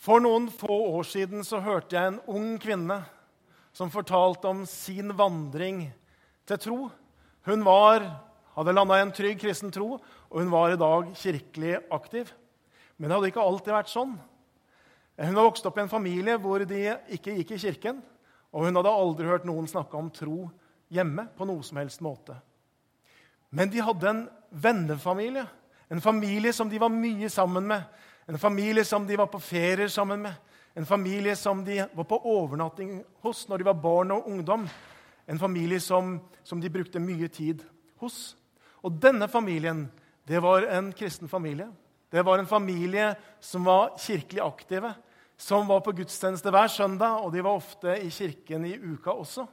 For noen få år siden så hørte jeg en ung kvinne som fortalte om sin vandring til tro. Hun var, hadde landa i en trygg kristen tro, og hun var i dag kirkelig aktiv. Men det hadde ikke alltid vært sånn. Hun har vokst opp i en familie hvor de ikke gikk i kirken. Og hun hadde aldri hørt noen snakke om tro hjemme på noe som helst måte. Men de hadde en vennefamilie, en familie som de var mye sammen med. En familie som de var på ferier sammen med, en familie som de var på overnatting hos når de var barn og ungdom. En familie som, som de brukte mye tid hos. Og denne familien det var en kristen familie. Det var en familie som var kirkelig aktive, som var på gudstjeneste hver søndag, og de var ofte i kirken i uka også.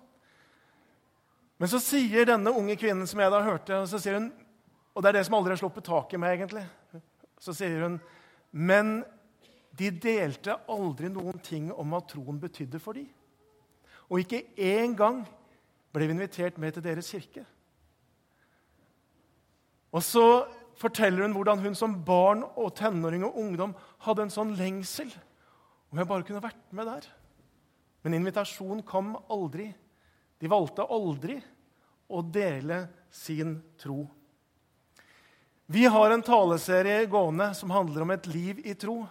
Men så sier denne unge kvinnen som jeg da hørte, og, så sier hun, og det er det som aldri har sluppet taket med, egentlig, så sier hun men de delte aldri noen ting om hva troen betydde for dem. Og ikke én gang ble vi invitert med til deres kirke. Og så forteller hun hvordan hun som barn og tenåring og ungdom hadde en sånn lengsel om jeg bare kunne vært med der. Men invitasjonen kom aldri. De valgte aldri å dele sin tro vi har en taleserie gående som handler om et liv i tro.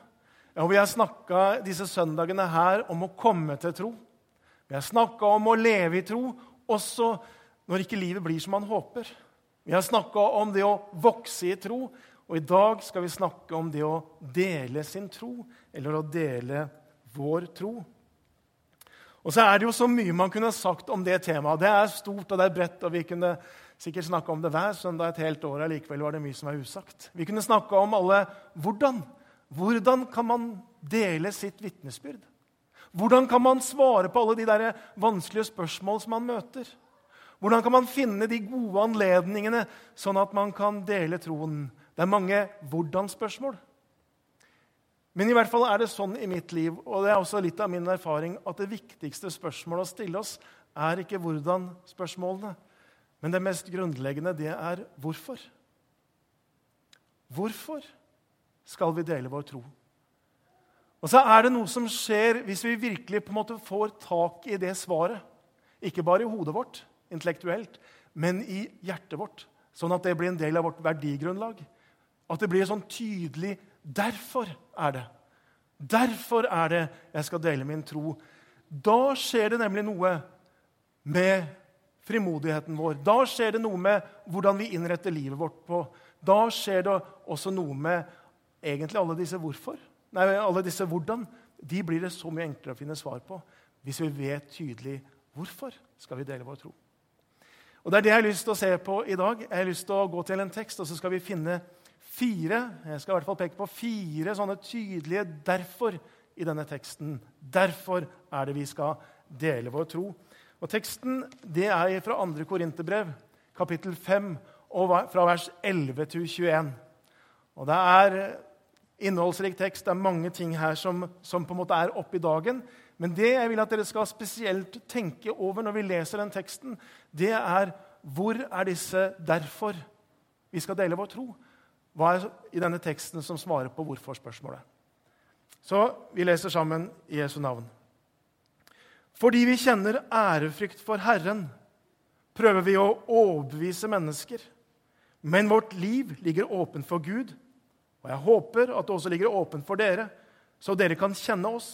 Og Vi har snakka disse søndagene her om å komme til tro. Vi har snakka om å leve i tro, også når ikke livet blir som man håper. Vi har snakka om det å vokse i tro, og i dag skal vi snakke om det å dele sin tro, eller å dele vår tro. Og så er det jo så mye man kunne sagt om det temaet. Det er stort og det er bredt. og vi kunne sikkert snakke om det hver søndag et helt år. Likevel var det mye som var usagt. Vi kunne snakke om alle hvordan. Hvordan kan man dele sitt vitnesbyrd? Hvordan kan man svare på alle de der vanskelige spørsmål som man møter? Hvordan kan man finne de gode anledningene, sånn at man kan dele troen? Det er mange hvordan-spørsmål. Men i hvert fall er det sånn i mitt liv, og det er også litt av min erfaring, at det viktigste spørsmålet å stille oss er ikke hvordan-spørsmålene, men det mest grunnleggende, det er hvorfor. Hvorfor skal vi dele vår tro? Og så er det noe som skjer hvis vi virkelig på en måte får tak i det svaret. Ikke bare i hodet vårt, intellektuelt, men i hjertet vårt. Sånn at det blir en del av vårt verdigrunnlag. At det blir sånn tydelig Derfor er det. Derfor er det jeg skal dele min tro. Da skjer det nemlig noe med frimodigheten vår. Da skjer det noe med hvordan vi innretter livet vårt på. Da skjer det også noe med egentlig alle disse hvorfor. Nei, alle disse hvordan. De blir det så mye enklere å finne svar på hvis vi vet tydelig hvorfor skal vi dele vår tro. Og Det er det jeg har lyst til å se på i dag. Jeg har lyst til å gå til en tekst, og så skal vi finne fire jeg skal i hvert fall peke på fire sånne tydelige 'derfor' i denne teksten. Derfor er det vi skal dele vår tro. Og Teksten det er fra 2. Korinterbrev, kapittel 5, og fra vers 11 til 21. Og Det er innholdsrik tekst. Det er mange ting her som, som på en måte er oppe i dagen. Men det jeg vil at dere skal spesielt tenke over når vi leser den teksten, det er hvor er disse 'derfor' vi skal dele vår tro? Hva er i denne teksten som svarer på hvorfor-spørsmålet? Så vi leser sammen i Jesu navn. Fordi vi kjenner ærefrykt for Herren, prøver vi å overbevise mennesker. Men vårt liv ligger åpent for Gud, og jeg håper at det også ligger åpent for dere, så dere kan kjenne oss.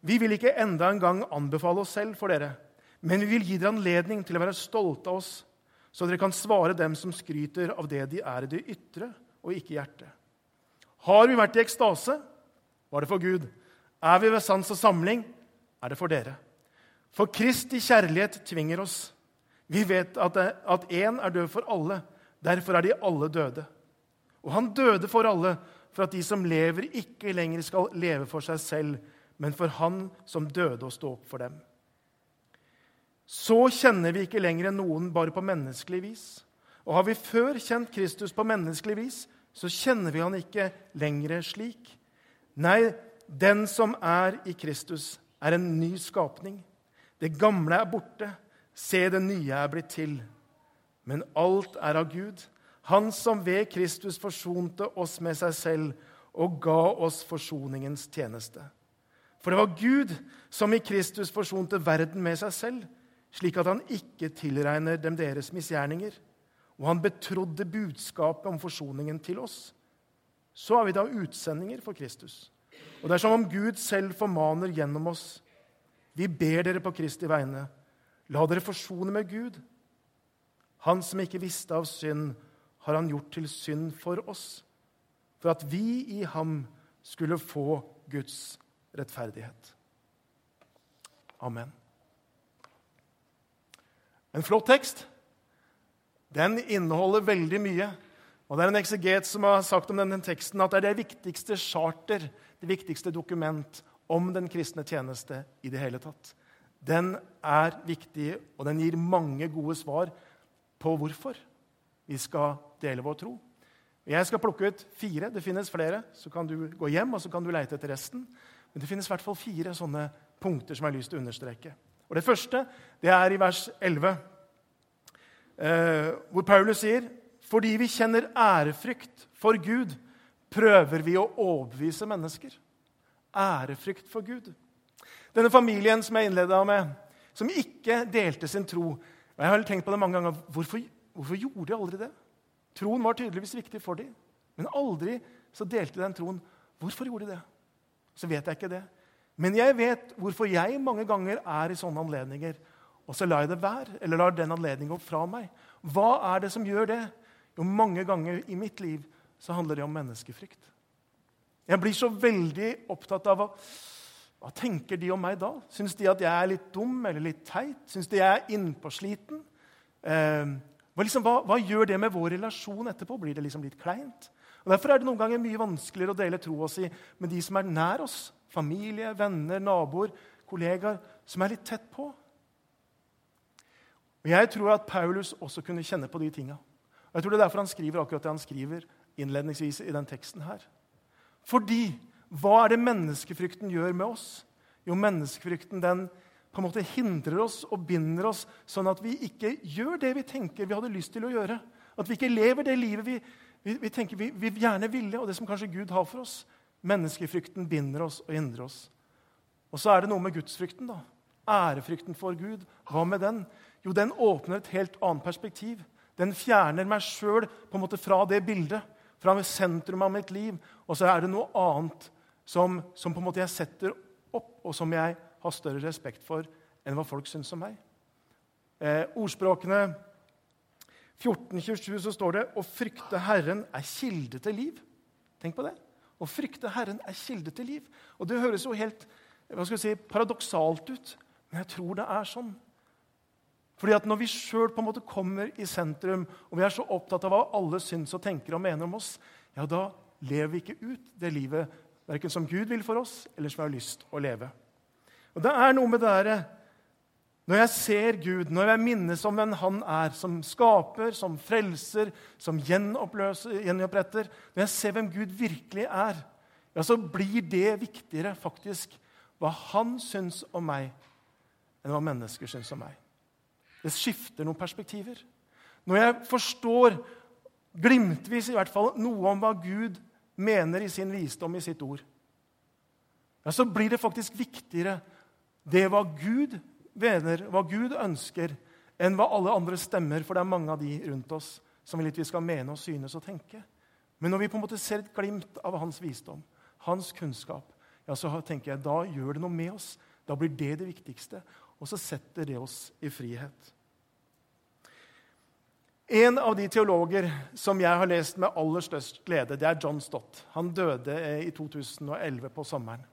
Vi vil ikke enda en gang anbefale oss selv for dere, men vi vil gi dere anledning til å være stolte av oss, så dere kan svare dem som skryter av det de er i det ytre og ikke i hjertet. Har vi vært i ekstase, var det for Gud. Er vi ved sans og samling, er det for dere. For Kristi kjærlighet tvinger oss. Vi vet at én er død for alle. Derfor er de alle døde. Og han døde for alle, for at de som lever, ikke lenger skal leve for seg selv, men for han som døde og stå opp for dem. Så kjenner vi ikke lenger noen bare på menneskelig vis. Og har vi før kjent Kristus på menneskelig vis, så kjenner vi han ikke lenger slik. Nei, den som er i Kristus, er en ny skapning. Det gamle er borte. Se, det nye er blitt til. Men alt er av Gud, Han som ved Kristus forsonte oss med seg selv og ga oss forsoningens tjeneste. For det var Gud som i Kristus forsonte verden med seg selv, slik at han ikke tilregner dem deres misgjerninger. Og han betrodde budskapet om forsoningen til oss. Så er vi da utsendinger for Kristus. Og det er som om Gud selv formaner gjennom oss. Vi ber dere på Kristi vegne, la dere forsone med Gud. Han som ikke visste av synd, har han gjort til synd for oss for at vi i ham skulle få Guds rettferdighet. Amen. En flott tekst. Den inneholder veldig mye. Og det er en ekseget som har sagt om denne teksten at det er det viktigste charter, det viktigste dokument om den kristne tjeneste i det hele tatt. Den er viktig, og den gir mange gode svar på hvorfor vi skal dele vår tro. Jeg skal plukke ut fire. Det finnes flere. Så kan du gå hjem og så kan du leite etter resten. Men det finnes i hvert fall fire sånne punkter som jeg har lyst til å understreke. Og Det første det er i vers 11, eh, hvor Paulus sier fordi vi kjenner ærefrykt for Gud, prøver vi å overbevise mennesker. Ærefrykt for Gud. Denne familien som jeg innleda med, som ikke delte sin tro og Jeg har tenkt på det mange ganger. Hvorfor, hvorfor gjorde de aldri det? Troen var tydeligvis viktig for dem, men aldri så delte den troen. Hvorfor gjorde de det? Så vet jeg ikke det. Men jeg vet hvorfor jeg mange ganger er i sånne anledninger. Og så lar jeg det være, eller lar den anledningen gå fra meg. Hva er det som gjør det? Jo, mange ganger i mitt liv så handler det om menneskefrykt. Jeg blir så veldig opptatt av hva, hva tenker de om meg da? Syns de at jeg er litt dum eller litt teit? Syns de jeg er innpåsliten? Eh, hva, liksom, hva, hva, gjør det med vår relasjon etterpå? Blir det liksom litt kleint? Og Derfor er det noen ganger mye vanskeligere å dele troa si med de som er nær oss. Familie, venner, naboer, kollegaer som er litt tett på. Og Jeg tror at Paulus også kunne kjenne på de tinga. Jeg tror det er derfor han skriver akkurat det han skriver innledningsvis i den teksten her. Fordi hva er det menneskefrykten gjør med oss? Jo, menneskefrykten den på en måte hindrer oss og binder oss, sånn at vi ikke gjør det vi tenker vi hadde lyst til å gjøre. At vi ikke lever det livet vi, vi, vi tenker vi, vi, gjerne ville, og det som kanskje Gud har for oss. Menneskefrykten binder oss og hindrer oss. Og så er det noe med gudsfrykten. da. Ærefrykten for Gud. Hva med den? Jo, den åpner et helt annet perspektiv. Den fjerner meg sjøl fra det bildet, fra sentrum av mitt liv. Og så er det noe annet som, som på en måte jeg setter opp, og som jeg har større respekt for enn hva folk syns om meg. Eh, ordspråkene 1427 så står det 'Å frykte Herren er kilde til liv'. Tenk på det. Å frykte Herren er kilde til liv. Og Det høres jo helt hva skal si, paradoksalt ut, men jeg tror det er sånn. Fordi at Når vi sjøl kommer i sentrum, og vi er så opptatt av hva alle syns og tenker og mener om oss, ja, da lever vi ikke ut det livet verken som Gud vil for oss, eller som vi har lyst å leve. Og det er noe med det derre Når jeg ser Gud, når jeg minnes om hvem Han er, som skaper, som frelser, som gjenoppretter Når jeg ser hvem Gud virkelig er, ja, så blir det viktigere faktisk hva Han syns om meg, enn hva mennesker syns om meg. Det skifter noen perspektiver. Når jeg forstår, glimtvis i hvert fall, noe om hva Gud mener i sin visdom i sitt ord, ja, så blir det faktisk viktigere det hva Gud mener, hva Gud ønsker, enn hva alle andre stemmer, for det er mange av de rundt oss som vil at vi skal mene og synes og tenke. Men når vi på en måte ser et glimt av hans visdom, hans kunnskap, ja, så tenker jeg, da gjør det noe med oss. Da blir det det viktigste. Og så setter det oss i frihet. En av de teologer som jeg har lest med aller størst glede, det er John Stott. Han døde i 2011 på sommeren.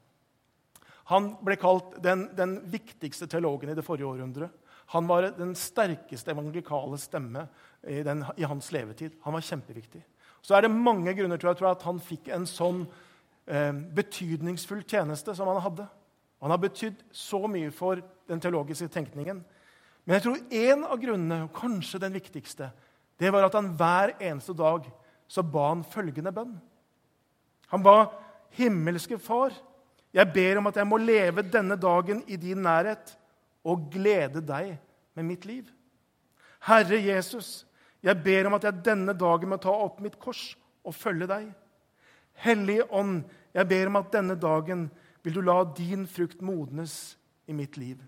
Han ble kalt den, den viktigste teologen i det forrige århundret. Han var den sterkeste evangelikale stemme i, den, i, hans levetid. Han var kjempeviktig. Så er det mange grunner til at han fikk en sånn eh, betydningsfull tjeneste som han hadde. Han har betydd så mye for den teologiske tenkningen. Men jeg tror en av grunnene, og kanskje den viktigste, det var at han hver eneste dag så ba han følgende bønn. Han ba himmelske Far jeg ber om at jeg må leve denne dagen i din nærhet og glede deg med mitt liv. Herre Jesus, jeg ber om at jeg denne dagen må ta opp mitt kors og følge deg. Hellige Ånd, jeg ber om at denne dagen vil du la din frukt modnes i mitt liv.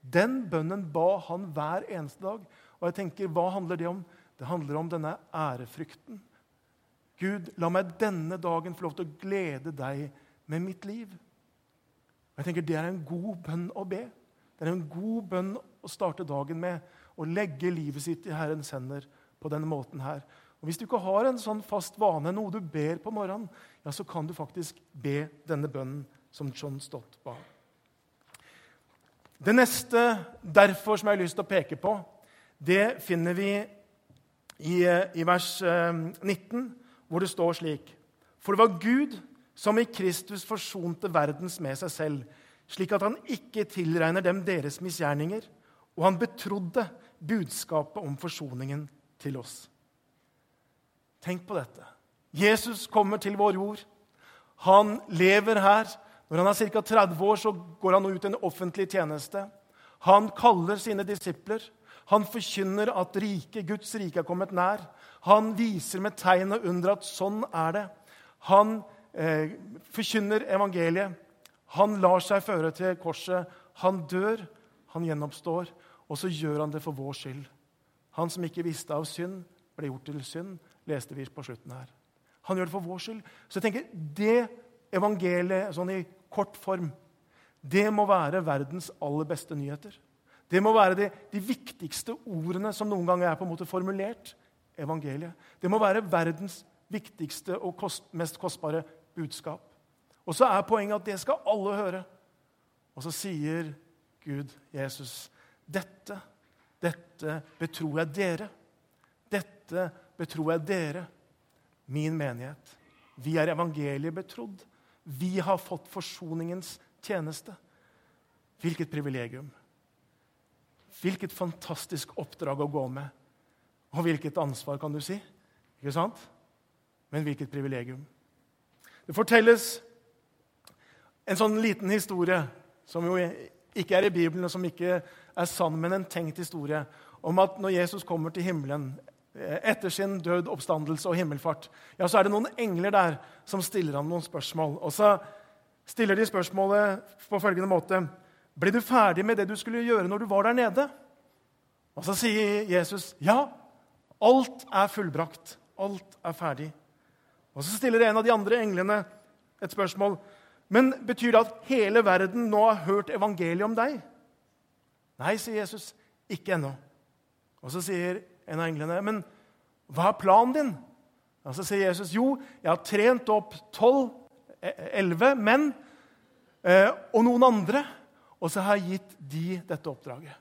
Den bønnen ba han hver eneste dag. Og jeg tenker, Hva handler det om? Det handler om denne ærefrykten. Gud, la meg denne dagen få lov til å glede deg med mitt liv. Og jeg tenker Det er en god bønn å be. Det er en god bønn å starte dagen med. Å legge livet sitt i Herrens hender på denne måten her. Og Hvis du ikke har en sånn fast vane, noe du ber på morgenen, ja, så kan du faktisk be denne bønnen som John Stott ba. Det neste derfor som jeg har lyst til å peke på, det finner vi i, i vers 19, eh, hvor det står slik For det var Gud som i Kristus forsonte verdens med seg selv, slik at han ikke tilregner dem deres misgjerninger, og han betrodde budskapet om forsoningen til oss. Tenk på dette. Jesus kommer til vår jord. Han lever her. Når han er ca. 30 år, så går han ut i en offentlig tjeneste. Han kaller sine disipler. Han forkynner at rike, Guds rike er kommet nær. Han viser med tegn og under at sånn er det. Han eh, forkynner evangeliet. Han lar seg føre til korset. Han dør, han gjenoppstår, og så gjør han det for vår skyld. Han som ikke visste av synd, ble gjort til synd, leste vi på slutten her. Han gjør det for vår skyld. Så jeg tenker, det evangeliet sånn i kort form, det må være verdens aller beste nyheter. Det må være de, de viktigste ordene som noen ganger er på en måte formulert. evangeliet. Det må være verdens viktigste og kost, mest kostbare budskap. Og så er poenget at det skal alle høre. Og så sier Gud, Jesus, dette, dette betror jeg dere. Dette betror jeg dere, min menighet. Vi er evangeliet betrodd. Vi har fått forsoningens tjeneste. Hvilket privilegium. Hvilket fantastisk oppdrag å gå med. Og hvilket ansvar, kan du si. Ikke sant? Men hvilket privilegium. Det fortelles en sånn liten historie som jo ikke er i Bibelen, og som ikke er sann, men en tenkt historie, om at når Jesus kommer til himmelen eh, etter sin død, oppstandelse og himmelfart, ja, så er det noen engler der som stiller ham noen spørsmål. Og så stiller de spørsmålet på følgende måte.: Ble du ferdig med det du skulle gjøre når du var der nede? Og så sier Jesus, ja, alt er fullbrakt. Alt er ferdig. Og Så stiller en av de andre englene et spørsmål. Men betyr det at hele verden nå har hørt evangeliet om deg? Nei, sier Jesus. Ikke ennå. Og så sier en av englene, men hva er planen din? Og så sier Jesus, jo, jeg har trent opp tolv, e, elleve menn eh, og noen andre, og så har jeg gitt de dette oppdraget.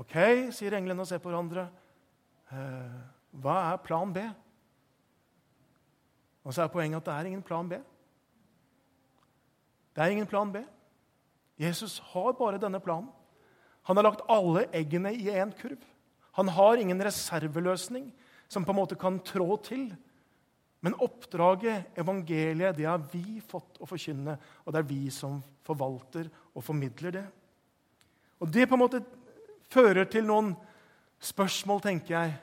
Ok, sier englene og ser på hverandre. Eh, hva er plan B? Og så er poenget at det er ingen plan B. Det er ingen plan B. Jesus har bare denne planen. Han har lagt alle eggene i én kurv. Han har ingen reserveløsning som på en måte kan trå til. Men oppdraget, evangeliet, det har vi fått å forkynne, og det er vi som forvalter og formidler det. Og Det på en måte fører til noen spørsmål, tenker jeg.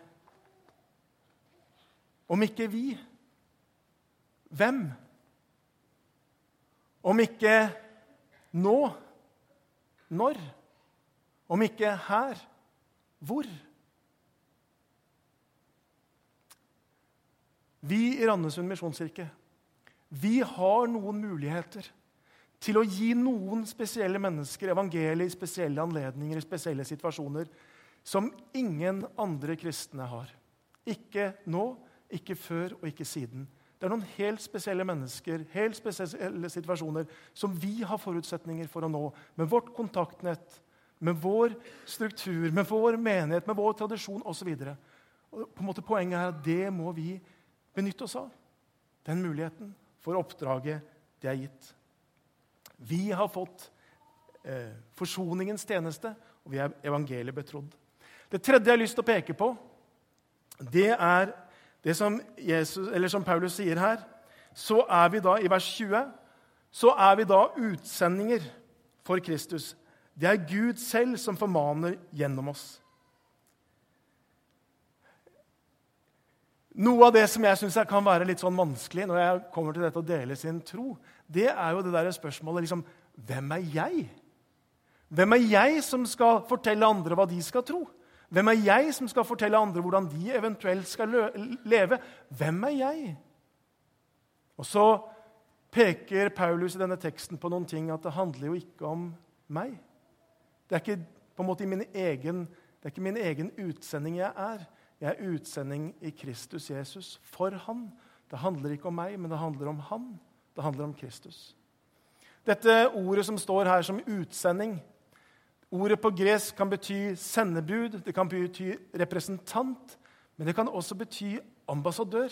Om ikke vi hvem? Om ikke nå, når? Om ikke her, hvor? Vi i Randesund misjonskirke vi har noen muligheter til å gi noen spesielle mennesker evangeliet i spesielle anledninger, i spesielle situasjoner, som ingen andre kristne har. Ikke nå, ikke før og ikke siden. Det er noen helt spesielle mennesker, helt spesielle situasjoner som vi har forutsetninger for å nå med vårt kontaktnett, med vår struktur, med vår menighet, med vår tradisjon osv. Poenget er at det må vi benytte oss av. Den muligheten for oppdraget det er gitt. Vi har fått eh, forsoningens tjeneste, og vi er evangeliet betrodd. Det tredje jeg har lyst til å peke på, det er det som, Jesus, som, Paulus sier her, så er vi da i vers 20 så er vi da utsendinger for Kristus. Det er Gud selv som formaner gjennom oss. Noe av det som jeg syns kan være litt sånn vanskelig når jeg kommer til dette å dele sin tro, det er jo det der spørsmålet liksom, Hvem er jeg? Hvem er jeg som skal fortelle andre hva de skal tro? Hvem er jeg som skal fortelle andre hvordan de eventuelt skal leve? Hvem er jeg? Og så peker Paulus i denne teksten på noen ting at det handler jo ikke om meg. Det er ikke på en måte min egen, det er ikke min egen utsending jeg er. Jeg er utsending i Kristus Jesus for Han. Det handler ikke om meg, men det handler om Han. Det handler om Kristus. Dette ordet som står her som utsending Ordet på gresk kan bety sendebud, det kan bety representant, men det kan også bety ambassadør.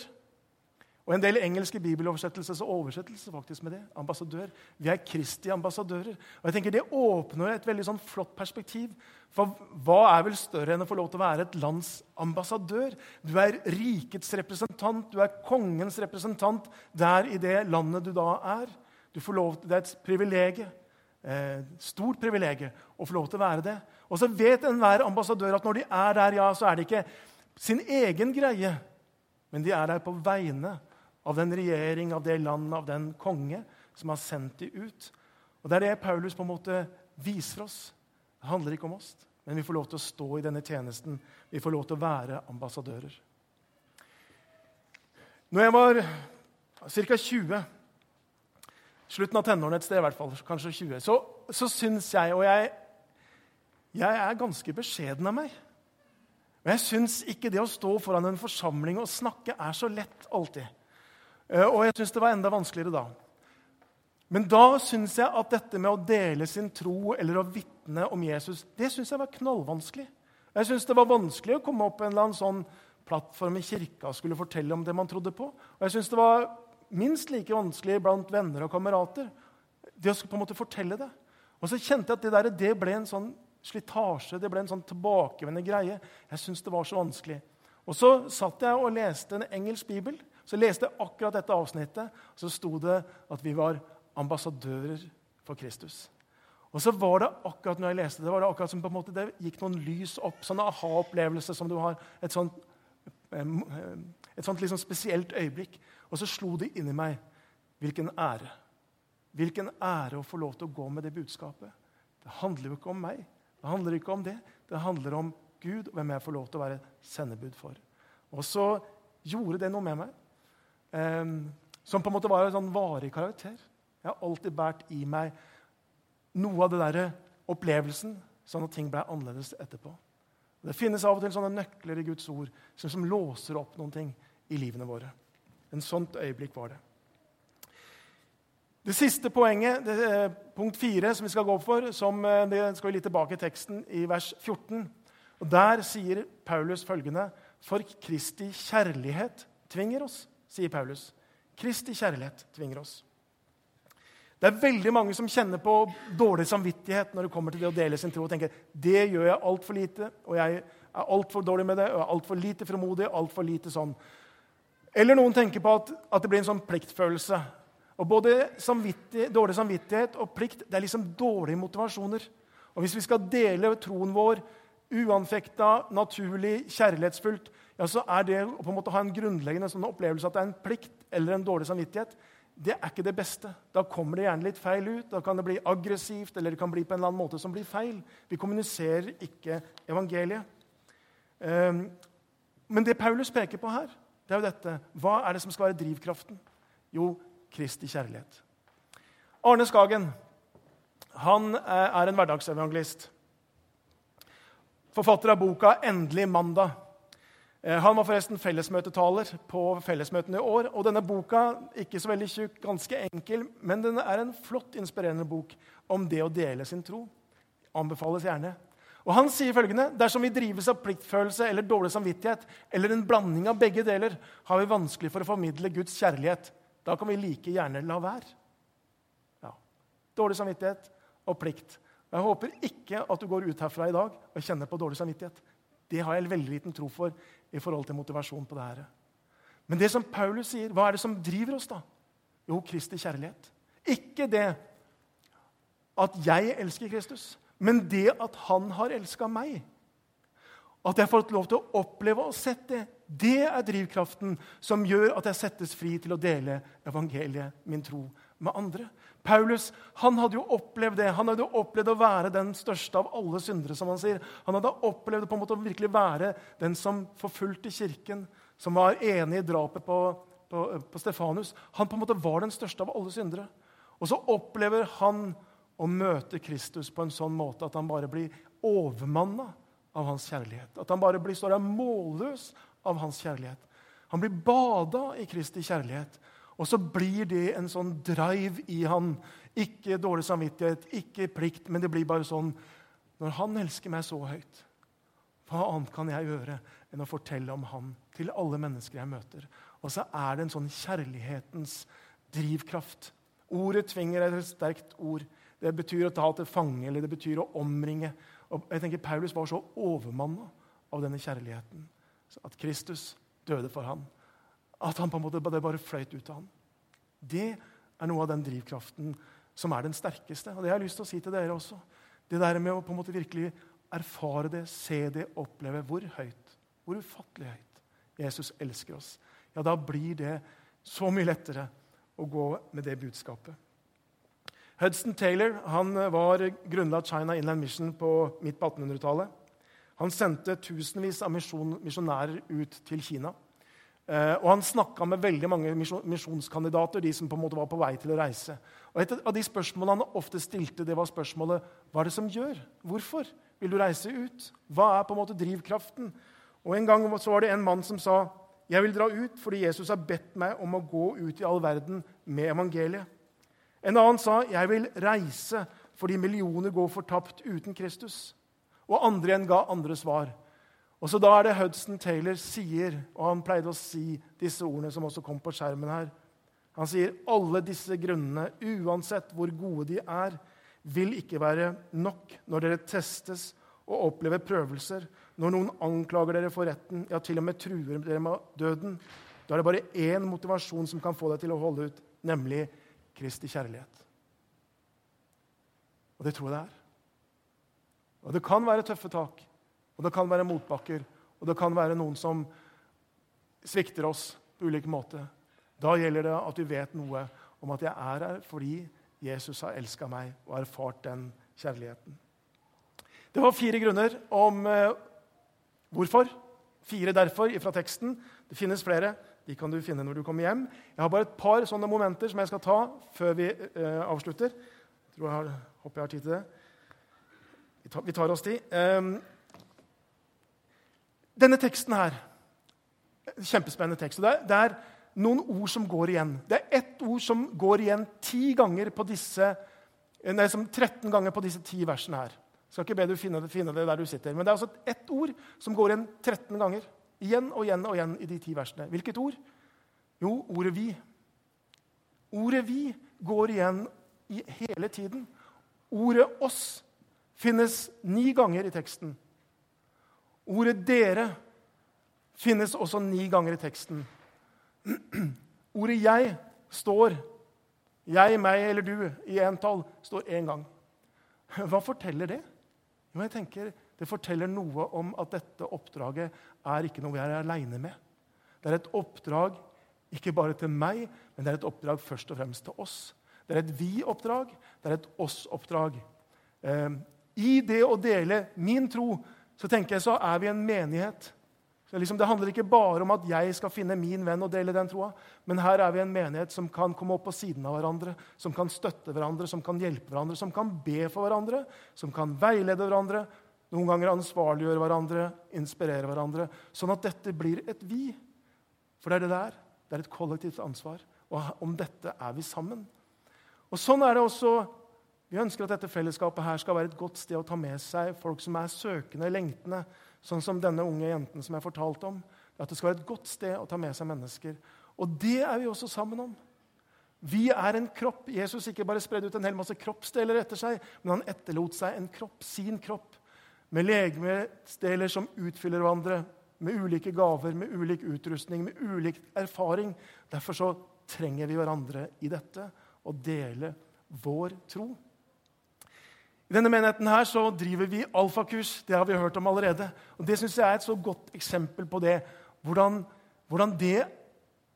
Og En del engelske bibeloversettelser så oversettelser faktisk med det. ambassadør. Vi er Kristi ambassadører. Og jeg tenker Det åpner et veldig sånn flott perspektiv. For hva er vel større enn å få lov til å være et lands ambassadør? Du er rikets representant, du er kongens representant der i det landet du da er. Du får lov til, Det er et privilegium. Eh, stort privilegium å få lov til å være det. Og så vet enhver ambassadør at når de er der, ja, så er det ikke sin egen greie, men de er der på vegne av den regjering, av det land, av den konge som har sendt dem ut. Og Det er det Paulus på en måte viser oss. Det handler ikke om oss, men vi får lov til å stå i denne tjenesten. Vi får lov til å være ambassadører. Når jeg var ca. 20, slutten av tenårene et sted, i hvert fall, kanskje 20, så, så syns jeg Og jeg, jeg er ganske beskjeden av meg. Og jeg syns ikke det å stå foran en forsamling og snakke er så lett alltid. Eh, og jeg syns det var enda vanskeligere da. Men da syns jeg at dette med å dele sin tro eller å vitne om Jesus det synes jeg var knallvanskelig. Jeg syns det var vanskelig å komme opp på en eller annen sånn plattform i kirka og skulle fortelle om det man trodde på. Og jeg syns det var minst like vanskelig blant venner og kamerater. Det å på en måte fortelle det. Og så kjente jeg at det, der, det ble en sånn slitasje, det ble en sånn tilbakevendende greie. Jeg syntes det var så vanskelig. Og så satt jeg og leste en engelsk bibel. Så leste jeg akkurat dette avsnittet, og så sto det at vi var ambassadører for Kristus. Og så var det akkurat når jeg leste det, var det akkurat som på en måte det gikk noen lys opp. Sånn aha-opplevelse som du har. Et sånt, et sånt liksom spesielt øyeblikk. Og så slo det inni meg hvilken ære. Hvilken ære å få lov til å gå med det budskapet. Det handler jo ikke om meg. Det handler ikke om det. Det handler om Gud og hvem jeg får lov til å være sendebud for. Og så gjorde det noe med meg. eh, som på en måte var en sånn varig karakter. Jeg har alltid båret i meg noe av det der opplevelsen, sånn at ting ble annerledes etterpå. Det finnes av og til sånne nøkler i Guds ord som, som låser opp noen ting i livene våre. En sånt øyeblikk var det. Det siste poenget, det, eh, punkt fire, som vi skal gå for, som eh, det skal vi litt tilbake i teksten, i vers 14. Og Der sier Paulus følgende.: For Kristi kjærlighet tvinger oss sier Paulus. Kristi kjærlighet tvinger oss. Det er veldig mange som kjenner på dårlig samvittighet når det kommer til det å dele sin tro og tenker det gjør jeg altfor lite, og jeg er altfor dårlig med det, og er altfor lite fremodig. Alt for lite sånn. Eller noen tenker på at, at, det blir en sånn pliktfølelse. Og Både samvittig, dårlig samvittighet og plikt det er liksom dårlige motivasjoner. Og Hvis vi skal dele troen vår uanfekta, naturlig, kjærlighetsfullt, ja, så er det å på en måte ha en grunnleggende sånn opplevelse at det er en plikt eller en dårlig samvittighet, det er ikke det beste. Da kommer det gjerne litt feil ut. Da kan det bli aggressivt eller det kan bli på en eller annen måte som blir feil. Vi kommuniserer ikke evangeliet. Um, men det Paulus peker på her, det er jo dette. Hva er det som skal være drivkraften? Jo, Kristi kjærlighet. Arne Skagen han eh, er en hverdagsevangelist. Forfatter av boka 'Endelig mandag'. Eh, han var forresten fellesmøtetaler på fellesmøtene i år. og Denne boka ikke så veldig tjukk, ganske enkel, men den er en flott, inspirerende bok om det å dele sin tro. Anbefales gjerne. Og Han sier følgende.: Dersom vi drives av pliktfølelse eller dårlig samvittighet, eller en blanding av begge deler, har vi vanskelig for å formidle Guds kjærlighet. Da kan vi like gjerne la være. Ja. Dårlig samvittighet og plikt. Jeg håper ikke at du går ut herfra i dag og kjenner på dårlig samvittighet. Det har jeg veldig liten tro for i forhold til motivasjon på det her. Men det som Paulus sier, hva er det som driver oss, da? Jo, Kristi kjærlighet. Ikke det at jeg elsker Kristus, men det at han har elska meg. At jeg har fått lov til å oppleve og sett det Det er drivkraften som gjør at jeg settes fri til å dele evangeliet, min tro, med andre. Paulus han hadde jo opplevd det. Han hadde jo opplevd å være den største av alle syndere. som Han sier. Han hadde opplevd på en måte å virkelig være den som forfulgte kirken, som var enig i drapet på, på, på Stefanus. Han på en måte var den største av alle syndere. Og så opplever han å møte Kristus på en sånn måte at han bare blir overmanna av hans kjærlighet. At han bare blir, står der målløs av hans kjærlighet. Han blir bada i Kristi kjærlighet. Og så blir det en sånn drive i han. Ikke dårlig samvittighet, ikke plikt, men det blir bare sånn Når han elsker meg så høyt, hva annet kan jeg gjøre enn å fortelle om han til alle mennesker jeg møter? Og så er det en sånn kjærlighetens drivkraft. Ordet tvinger er et sterkt ord. Det betyr å ta til fange, eller det betyr å omringe. Og jeg tenker Paulus var så overmanna av denne kjærligheten at Kristus døde for ham. At han på en måte, det bare fløyt ut av ham. Det er noe av den drivkraften som er den sterkeste. Og det har jeg lyst til å si til dere også. Det der med å på en måte virkelig erfare det, se det, oppleve hvor høyt, hvor ufattelig høyt Jesus elsker oss. Ja, da blir det så mye lettere å gå med det budskapet. Hudson Taylor han var grunnla China Inland Mission på midt på 1800-tallet. Han sendte tusenvis av misjonærer ut til Kina. Eh, og han snakka med veldig mange misjonskandidater, de som på en måte var på vei til å reise. Og Et av de spørsmålene han ofte stilte, det var spørsmålet hva er det som gjør? Hvorfor vil du reise ut? Hva er på en måte drivkraften? Og En gang så var det en mann som sa jeg vil dra ut fordi Jesus har bedt meg om å gå ut i all verden med evangeliet. En annen sa jeg vil reise fordi millioner går fortapt uten Kristus. Og andre igjen ga andre svar. Og så Da er det Hudson Taylor sier, og han pleide å si disse ordene som også kom på skjermen her. Han sier alle disse grunnene, uansett hvor gode de er, vil ikke være nok når dere testes og opplever prøvelser, når noen anklager dere for retten, ja, til og med truer dere med døden. Da er det bare én motivasjon som kan få deg til å holde ut, nemlig Kristi kjærlighet. Og det tror jeg det er. Og det kan være tøffe tak, og det kan være motbakker, og det kan være noen som svikter oss på ulike måter. Da gjelder det at vi vet noe om at jeg er her fordi Jesus har elska meg og erfart den kjærligheten. Det var fire grunner om eh, hvorfor. Fire derfor fra teksten. Det finnes flere. De kan du finne når du kommer hjem. Jeg har bare et par sånne momenter som jeg skal ta før vi eh, avslutter. Jeg tror jeg har, håper jeg har tid til det. Vi tar, vi tar oss tid. Um, denne teksten her Kjempespennende tekst. Det er, det er, noen ord som går igjen. Det er ett ord som går igjen ti ganger på disse, nei, 13 ganger på disse ti versene her. Jeg skal ikke be du finne finne det der du sitter. Men det er altså ett ord som går igjen 13 ganger. Igjen og igjen og igjen i de ti versene. Hvilket ord? Jo, ordet 'vi'. Ordet 'vi' går igjen i hele tiden. Ordet 'oss' finnes ni ganger i teksten. Ordet 'dere' finnes også ni ganger i teksten. Ordet 'jeg' står jeg, meg eller du i entall står én gang. Hva forteller det? Jo, jeg tenker Det forteller noe om at dette oppdraget er ikke noe vi er aleine med. Det er et oppdrag ikke bare til meg, men det er et oppdrag først og fremst til oss. Det er et vi-oppdrag, det er et oss-oppdrag. Eh, i det å dele min tro så tenker jeg så er vi en menighet. Liksom, det handler ikke bare om at jeg skal finne min venn og dele den troa. Men her er vi en menighet som kan komme opp på siden av hverandre, som kan støtte hverandre, som kan hjelpe hverandre, som kan be for hverandre, som kan veilede hverandre, noen ganger ansvarliggjøre hverandre, inspirere hverandre. Sånn at dette blir et vi. For det er det der. Det er et kollektivt ansvar. Og om dette er vi sammen. Og Sånn er det også vi ønsker at dette fellesskapet her skal være et godt sted å ta med seg folk som er søkende, lengtende, sånn som denne unge jenten som jeg fortalte om. At det skal være et godt sted å ta med seg mennesker. Og det er vi også sammen om. Vi er en kropp. Jesus ikke bare spredde ut en hel masse kroppsdeler etter seg, men han etterlot seg en kropp, sin kropp, med legemsdeler som utfyller hverandre, med ulike gaver, med ulik utrustning, med ulik erfaring. Derfor så trenger vi hverandre i dette og dele vår tro. I denne menigheten her så driver vi alfakurs. Det har vi hørt om allerede. Og Det synes jeg er et så godt eksempel på det. hvordan, hvordan det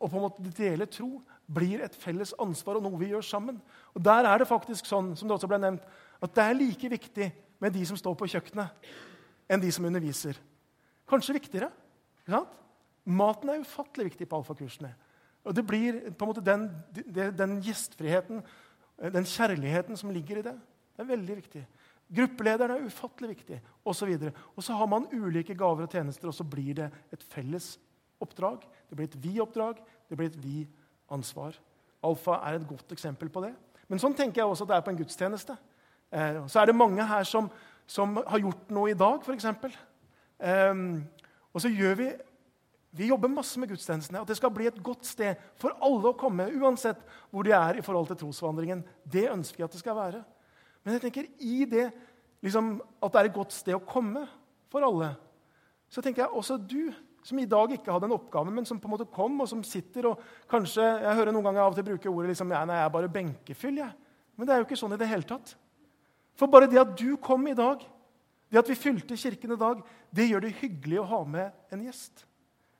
å på en måte dele tro blir et felles ansvar og noe vi gjør sammen. Og Der er det faktisk sånn som det også ble nevnt, at det er like viktig med de som står på kjøkkenet, enn de som underviser. Kanskje viktigere. ikke sant? Maten er ufattelig viktig på alfakursene. Og det blir på en måte den, den gjestfriheten, den kjærligheten som ligger i det. Det er veldig viktig. Gruppelederen er ufattelig viktig, osv. Og, og så har man ulike gaver og tjenester, og så blir det et felles oppdrag. Det blir et vi-oppdrag, det blir et vi-ansvar. Alfa er et godt eksempel på det. Men sånn tenker jeg også at det er på en gudstjeneste. Eh, så er det mange her som, som har gjort noe i dag, f.eks. Eh, og så gjør vi vi jobber masse med gudstjenestene. At det skal bli et godt sted for alle å komme, uansett hvor de er i forhold til trosvandringen. Det ønsker vi at det skal være. Men jeg tenker i det liksom, at det er et godt sted å komme for alle, så tenker jeg også du som i dag ikke hadde en oppgave, men som på en måte kom, og som sitter og kanskje Jeg hører noen ganger av og til bruke ordet liksom, ja, nei, jeg er bare benkefyll. Jeg. Men det er jo ikke sånn i det hele tatt. For bare det at du kom i dag, det at vi fylte kirken i dag, det gjør det hyggelig å ha med en gjest.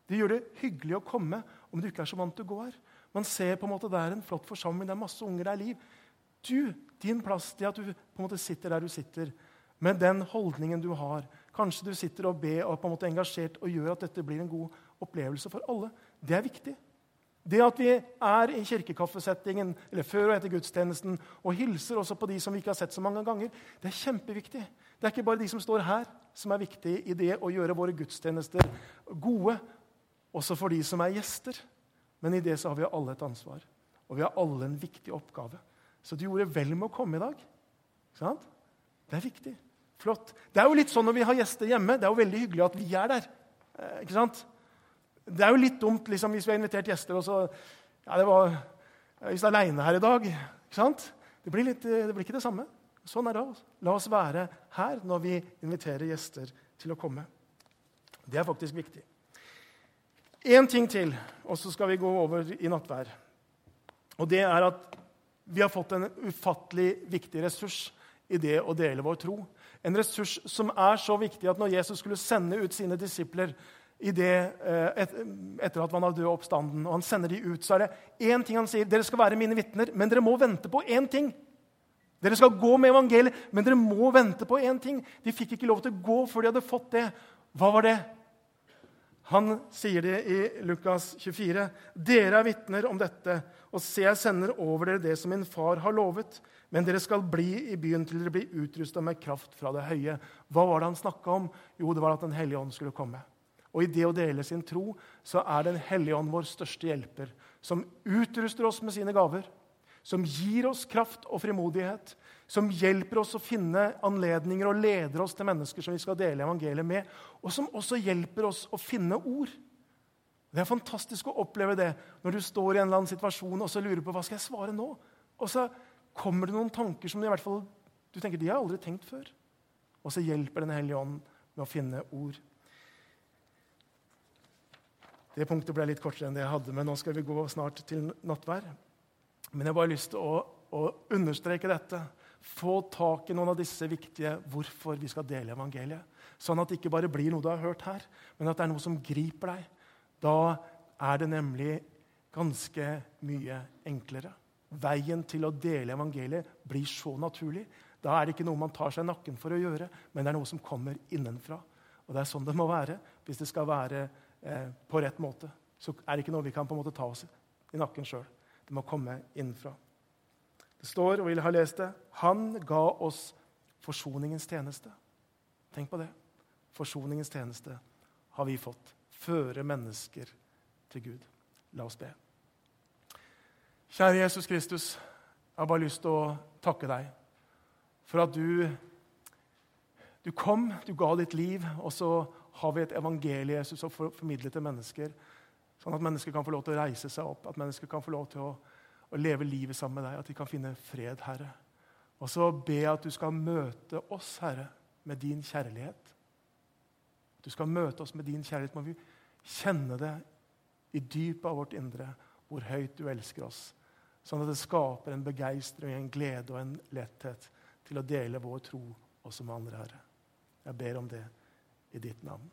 Det gjør det hyggelig å komme om du ikke er så vant til å gå her. Man ser på en måte det er en flott forsamling, det er masse unger, det er liv. Du, din plass, det at du på en måte sitter der du sitter, med den holdningen du har, Kanskje du sitter og ber og på en måte engasjert og gjør at dette blir en god opplevelse for alle. Det er viktig. Det at vi er i kirkekaffesettingen eller før og etter gudstjenesten og hilser også på de som vi ikke har sett så mange ganger, det er kjempeviktig. Det er ikke bare de som står her, som er viktige i det å gjøre våre gudstjenester gode, også for de som er gjester. Men i det så har vi alle et ansvar, og vi har alle en viktig oppgave. Så du gjorde vel med å komme i dag. Sant? Det er viktig. Flott. Det er jo litt sånn når vi har gjester hjemme. Det er jo veldig hyggelig at vi er der. Eh, ikke sant? Det er jo litt dumt liksom, hvis vi har invitert gjester, og så ja, det var Hvis det er aleine her i dag. Ikke sant? Det blir, litt, det blir ikke det samme. Sånn er det. Også. La oss være her når vi inviterer gjester til å komme. Det er faktisk viktig. Én ting til, og så skal vi gå over i nattvær. Og det er at vi har fått en ufattelig viktig ressurs i det å dele vår tro. En ressurs som er så viktig at når Jesus skulle sende ut sine disipler det, et, etter at man har død oppstanden, og han sender de ut, så er det én ting han sier. Dere skal være mine vitner, men dere må vente på én ting. Dere skal gå med evangeliet, men dere må vente på én ting. De fikk ikke lov til å gå før de hadde fått det. Hva var det? Han sier det i Lukas 24. Dere er vitner om dette, og se, jeg sender over dere det som min far har lovet. Men dere skal bli i byen til dere blir utrusta med kraft fra det høye. Hva var det han snakka om? Jo, det var at Den hellige ånd skulle komme. Og i det å dele sin tro så er Den hellige ånd vår største hjelper, som utruster oss med sine gaver, som gir oss kraft og frimodighet, som hjelper oss å finne anledninger og leder oss til mennesker som vi skal dele evangeliet med, og som også hjelper oss å finne ord. Det er fantastisk å oppleve det når du står i en eller annen situasjon og så lurer på hva skal jeg svare nå. Og så kommer det noen tanker som du i hvert fall du tenker, de har aldri tenkt før. Og så hjelper Den hellige ånd med å finne ord. Det punktet ble litt kortere enn det jeg hadde, men nå skal vi gå snart til nattvær. Men jeg har bare lyst til å, å understreke dette få tak i noen av disse viktige hvorfor vi skal dele evangeliet. Sånn at det ikke bare blir noe du har hørt her, men at det er noe som griper deg. Da er det nemlig ganske mye enklere. Veien til å dele evangeliet blir så naturlig. Da er det ikke noe man tar seg nakken for å gjøre, men det er noe som kommer innenfra. Og det er sånn det må være hvis det skal være eh, på rett måte. Så er det ikke noe vi kan på en måte ta oss i nakken sjøl. Det må komme innenfra. Det står, og vi har lest det, han ga oss forsoningens tjeneste. Tenk på det. Forsoningens tjeneste har vi fått. Føre mennesker til Gud. La oss be. Kjære Jesus Kristus, jeg har bare lyst til å takke deg for at du, du kom, du ga ditt liv, og så har vi et evangelie Jesus, å formidle til mennesker, sånn at mennesker kan få lov til å reise seg opp, at mennesker kan få lov til å å leve livet sammen med deg, at de kan finne fred, Herre. Og så be at du skal møte oss, Herre, med din kjærlighet. At du skal møte oss med din kjærlighet. Må vi kjenne det i dypet av vårt indre, hvor høyt du elsker oss. Sånn at det skaper en begeistring, en glede og en letthet til å dele vår tro også med andre, Herre. Jeg ber om det i ditt navn.